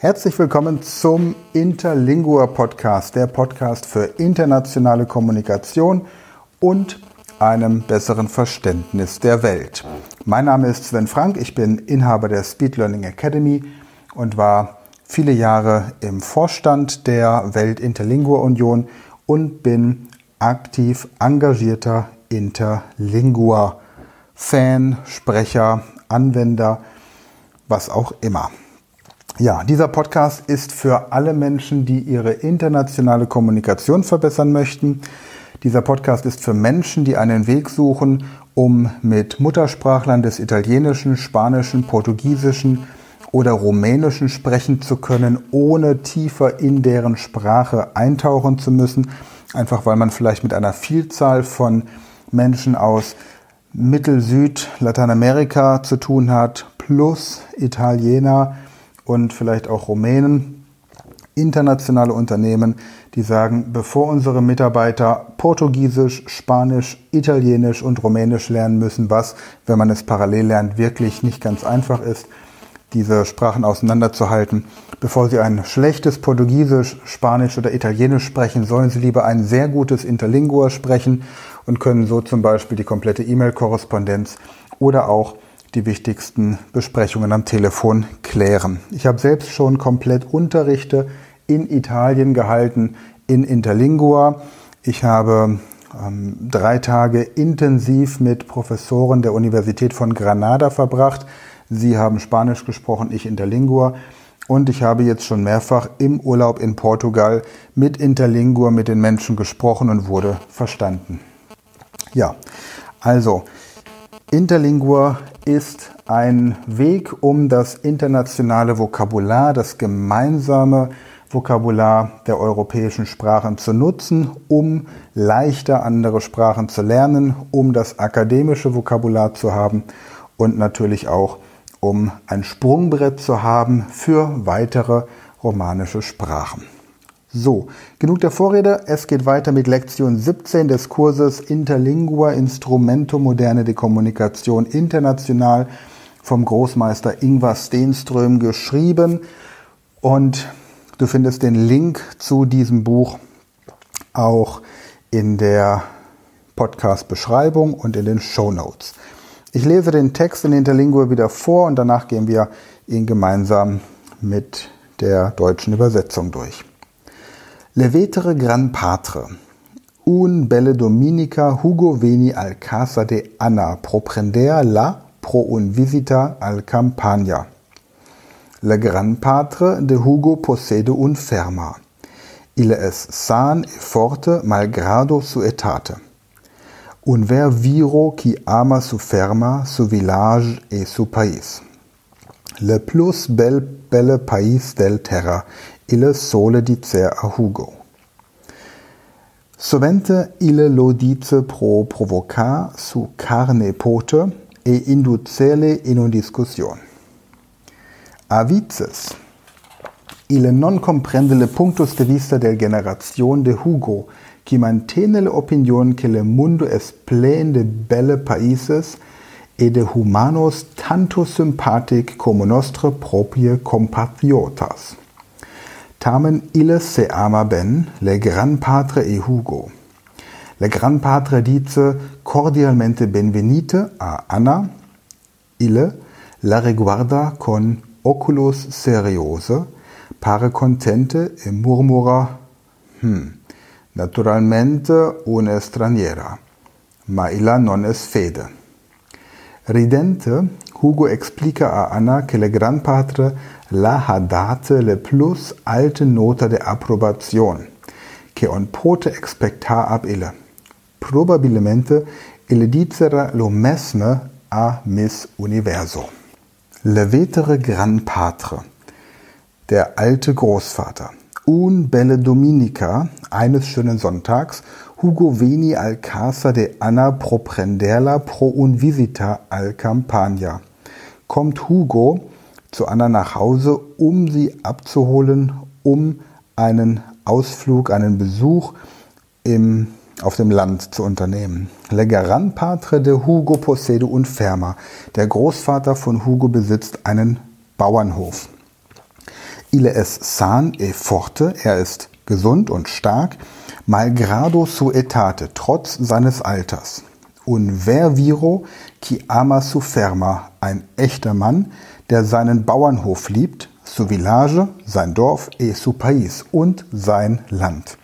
Herzlich willkommen zum Interlingua Podcast, der Podcast für internationale Kommunikation und einem besseren Verständnis der Welt. Mein Name ist Sven Frank, ich bin Inhaber der Speed Learning Academy und war viele Jahre im Vorstand der Welt Interlingua Union und bin aktiv engagierter Interlingua Fan, Sprecher, Anwender, was auch immer. Ja, dieser Podcast ist für alle Menschen, die ihre internationale Kommunikation verbessern möchten. Dieser Podcast ist für Menschen, die einen Weg suchen, um mit Muttersprachlern des Italienischen, Spanischen, Portugiesischen oder Rumänischen sprechen zu können, ohne tiefer in deren Sprache eintauchen zu müssen. Einfach weil man vielleicht mit einer Vielzahl von Menschen aus Mittel-, Süd-, Lateinamerika zu tun hat, plus Italiener, und vielleicht auch Rumänen, internationale Unternehmen, die sagen, bevor unsere Mitarbeiter Portugiesisch, Spanisch, Italienisch und Rumänisch lernen müssen, was, wenn man es parallel lernt, wirklich nicht ganz einfach ist, diese Sprachen auseinanderzuhalten. Bevor sie ein schlechtes Portugiesisch, Spanisch oder Italienisch sprechen, sollen sie lieber ein sehr gutes Interlingua sprechen und können so zum Beispiel die komplette E-Mail-Korrespondenz oder auch die wichtigsten Besprechungen am Telefon klären. Ich habe selbst schon komplett Unterrichte in Italien gehalten in Interlingua. Ich habe ähm, drei Tage intensiv mit Professoren der Universität von Granada verbracht. Sie haben Spanisch gesprochen, ich Interlingua. Und ich habe jetzt schon mehrfach im Urlaub in Portugal mit Interlingua mit den Menschen gesprochen und wurde verstanden. Ja, also Interlingua ist ein Weg, um das internationale Vokabular, das gemeinsame Vokabular der europäischen Sprachen zu nutzen, um leichter andere Sprachen zu lernen, um das akademische Vokabular zu haben und natürlich auch um ein Sprungbrett zu haben für weitere romanische Sprachen. So, genug der Vorrede. Es geht weiter mit Lektion 17 des Kurses Interlingua Instrumento Moderne de Kommunikation international vom Großmeister Ingvar Stenström geschrieben. Und du findest den Link zu diesem Buch auch in der Podcast-Beschreibung und in den Show Notes. Ich lese den Text in Interlingua wieder vor und danach gehen wir ihn gemeinsam mit der deutschen Übersetzung durch. Levetere gran patre, un belle dominica Hugo veni al casa de Anna pro prender la pro un visita al campagna. Le gran patre de Hugo possede un ferma. Il es san e forte malgrado su etate. Un ver viro qui ama su ferma, su village e su país. Le plus bel belle país del terra ille sole dicer a Hugo. Sovente ille lo dice pro provocar su carne pote e inducele in un discussion. A vices, ille non comprende le punctus de vista del generazione de Hugo, qui mantene le opinion che le mundo es plen de belle paises e de humanos tanto sympathic como nostre proprie compatriotas. Tamen ille se ama ben, le gran patre e Hugo. Le gran patre dice cordialmente benvenite a Anna, ille la reguarda con oculos seriose, pare contente e murmura, hm, naturalmente una straniera, ma illa non es fede. Ridente, Hugo explica a Anna che le gran patre la ha date le plus alte nota de approbazione, che on pote expectar ab ille. Probabilmente ille dicera lo mesme a Miss Universo. Le vetere gran patre, der alte Großvater. Un belle Dominica, eines schönen Sonntags, Hugo veni al casa de Anna pro prenderla pro un visita al Campagna. Kommt Hugo zu Anna nach Hause, um sie abzuholen, um einen Ausflug, einen Besuch im, auf dem Land zu unternehmen. Le Garan Patre de Hugo possede un ferma. Der Großvater von Hugo besitzt einen Bauernhof. Ile es san e forte, er ist gesund und stark, malgrado su etate, trotz seines Alters. Un ver viro qui ama su ferma, ein echter Mann, der seinen Bauernhof liebt, su village, sein Dorf, et su país und sein Land.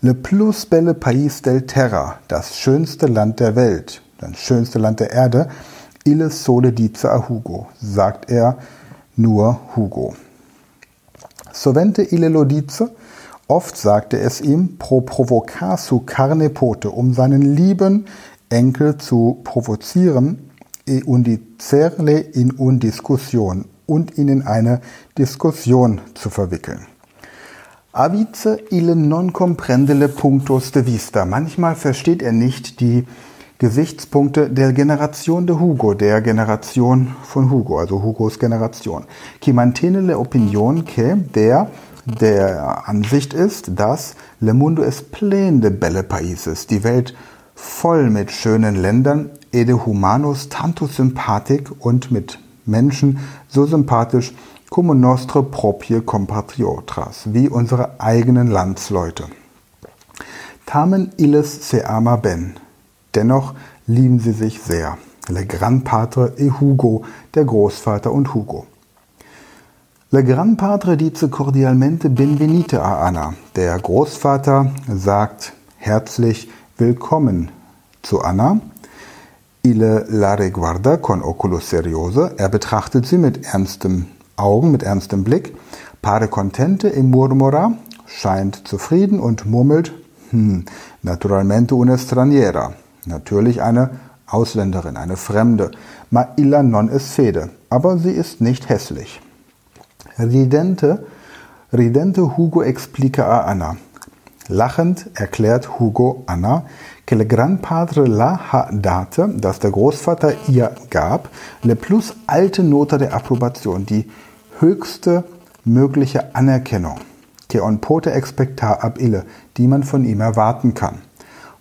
Le plus belle pays del terra, das schönste Land der Welt, das schönste Land der Erde, ille sole dice a Hugo, sagt er nur Hugo. Sovente ille lo dice, oft sagte es ihm pro provocar su carne pote, um seinen lieben Enkel zu provozieren, e undizerle in undiskussion und ihn in eine Diskussion zu verwickeln. Avice ille non comprende le puntos de vista. Manchmal versteht er nicht die Gesichtspunkte der Generation de Hugo, der Generation von Hugo, also Hugos Generation. Qui le opinion que der der Ansicht ist, dass le mundo es plein de belle países, die Welt voll mit schönen Ländern, ede humanus tanto sympathik und mit Menschen so sympathisch como nostre proprie compatriotas, wie unsere eigenen Landsleute. Tamen illes se ama ben. Dennoch lieben sie sich sehr. Le Grand Patre e Hugo, der Großvater und Hugo. Le Grand Padre dice cordialmente benvenite a Anna. Der Großvater sagt herzlich willkommen zu Anna. Ile la reguarda con oculo serioso. Er betrachtet sie mit ernstem Augen, mit ernstem Blick. Pare contente e murmura. Scheint zufrieden und murmelt. Hm, naturalmente una straniera. Natürlich eine Ausländerin, eine Fremde. Ma illa non es fede. Aber sie ist nicht hässlich. Ridente, ridente Hugo explica a Anna. Lachend erklärt Hugo Anna, que le gran padre la ha date, dass der Großvater ihr gab, le plus alte Nota der Approbation, die höchste mögliche Anerkennung, que on pote expectar ab ille, die man von ihm erwarten kann.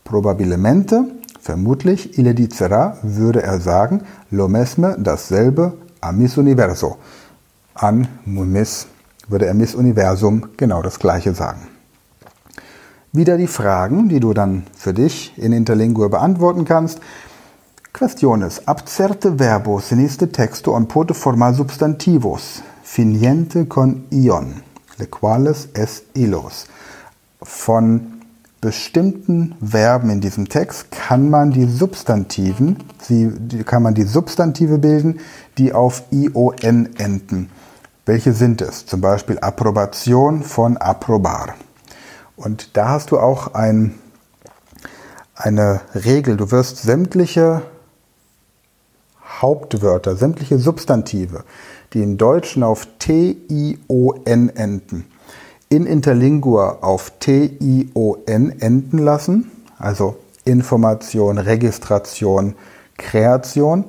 Probabilmente, vermutlich, ille dicera, würde er sagen, lo mesme, dasselbe, a Miss Universo. An Miss würde er Miss Universum genau das gleiche sagen. Wieder die Fragen, die du dann für dich in Interlingua beantworten kannst. Questiones. Abcerte verbos in este texto on pote formar substantivos, finiente con ion, le quales es ilos. Von bestimmten Verben in diesem Text kann man die Substantiven, sie, kann man die Substantive bilden, die auf ion enden. Welche sind es? Zum Beispiel Approbation von approbar. Und da hast du auch ein, eine Regel. Du wirst sämtliche Hauptwörter, sämtliche Substantive, die im Deutschen auf T-I-O-N enden, in Interlingua auf T-I-O-N enden lassen, also Information, Registration, Kreation.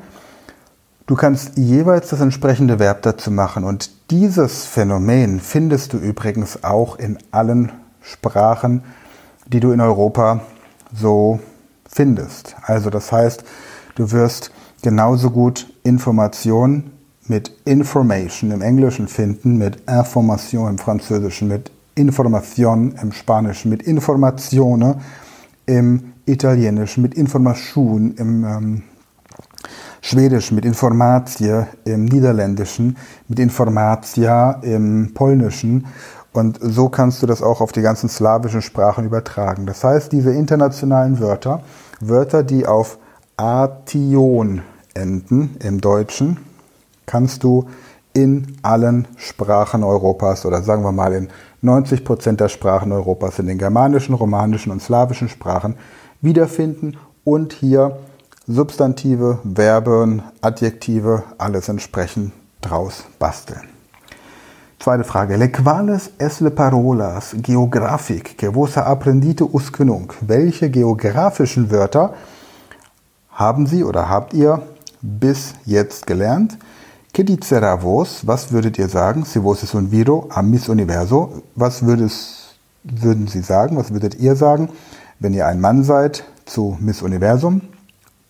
Du kannst jeweils das entsprechende Verb dazu machen und dieses Phänomen findest du übrigens auch in allen Sprachen, die du in Europa so findest. Also das heißt, du wirst genauso gut Information mit Information im Englischen finden, mit Information im Französischen, mit Information im Spanischen, mit Informazione im Italienischen, mit Information im ähm, Schwedischen, mit Informatie im Niederländischen, mit Informatia im Polnischen und so kannst du das auch auf die ganzen slawischen Sprachen übertragen. Das heißt, diese internationalen Wörter, Wörter, die auf Ation enden im Deutschen, kannst du in allen Sprachen Europas oder sagen wir mal in 90 Prozent der Sprachen Europas, in den germanischen, romanischen und slawischen Sprachen wiederfinden und hier Substantive, Verben, Adjektive, alles entsprechend draus basteln. Zweite Frage. Le quales es le parolas geographic que vos ha aprendite usque nunc? Welche geografischen Wörter haben Sie oder habt ihr bis jetzt gelernt? Que dicera vos? Was würdet ihr sagen? Si vos es un viro a mis universo. Was würdes, würden Sie sagen? Was würdet ihr sagen, wenn ihr ein Mann seid zu Miss Universum?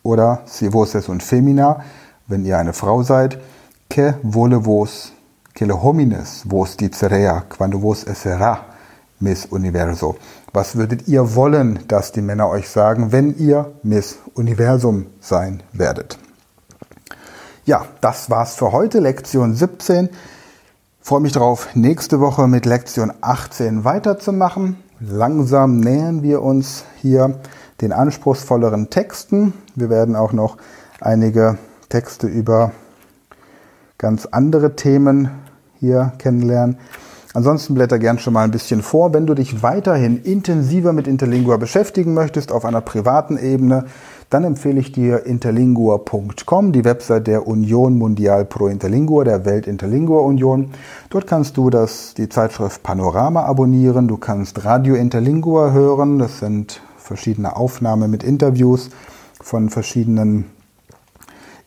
Oder si vos es un femina, wenn ihr eine Frau seid? Que vole vos los homines vos dicarea quando vos essera Miss Universo. Was würdet ihr wollen, dass die Männer euch sagen, wenn ihr Miss Universum sein werdet? Ja, das war's für heute, Lektion 17. Freue mich darauf, nächste Woche mit Lektion 18 weiterzumachen. Langsam nähern wir uns hier den anspruchsvolleren Texten. Wir werden auch noch einige Texte über ganz andere Themen hier kennenlernen. Ansonsten blätter gern schon mal ein bisschen vor. Wenn du dich weiterhin intensiver mit Interlingua beschäftigen möchtest auf einer privaten Ebene, dann empfehle ich dir interlingua.com, die Website der Union Mundial Pro Interlingua, der Welt Interlingua Union. Dort kannst du das, die Zeitschrift Panorama abonnieren, du kannst Radio Interlingua hören, das sind verschiedene Aufnahmen mit Interviews von verschiedenen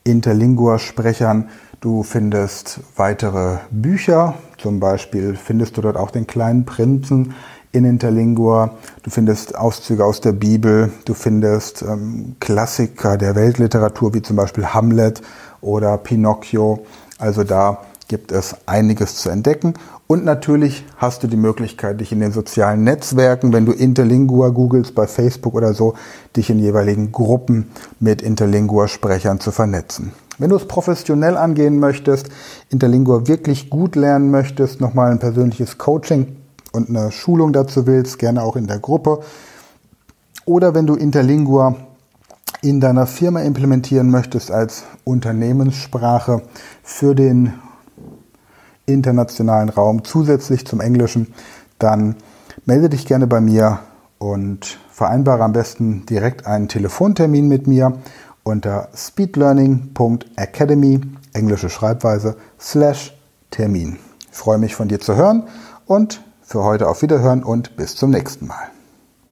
Interlingua-Sprechern. Du findest weitere Bücher, zum Beispiel findest du dort auch den kleinen Prinzen in Interlingua. Du findest Auszüge aus der Bibel. Du findest ähm, Klassiker der Weltliteratur wie zum Beispiel Hamlet oder Pinocchio. Also da gibt es einiges zu entdecken. Und natürlich hast du die Möglichkeit, dich in den sozialen Netzwerken, wenn du Interlingua googelst bei Facebook oder so, dich in jeweiligen Gruppen mit Interlingua-Sprechern zu vernetzen. Wenn du es professionell angehen möchtest, Interlingua wirklich gut lernen möchtest, nochmal ein persönliches Coaching und eine Schulung dazu willst, gerne auch in der Gruppe. Oder wenn du Interlingua in deiner Firma implementieren möchtest als Unternehmenssprache für den internationalen Raum zusätzlich zum Englischen, dann melde dich gerne bei mir und vereinbare am besten direkt einen Telefontermin mit mir unter speedlearning.academy, englische Schreibweise, slash Termin. Ich freue mich von dir zu hören und für heute auf Wiederhören und bis zum nächsten Mal.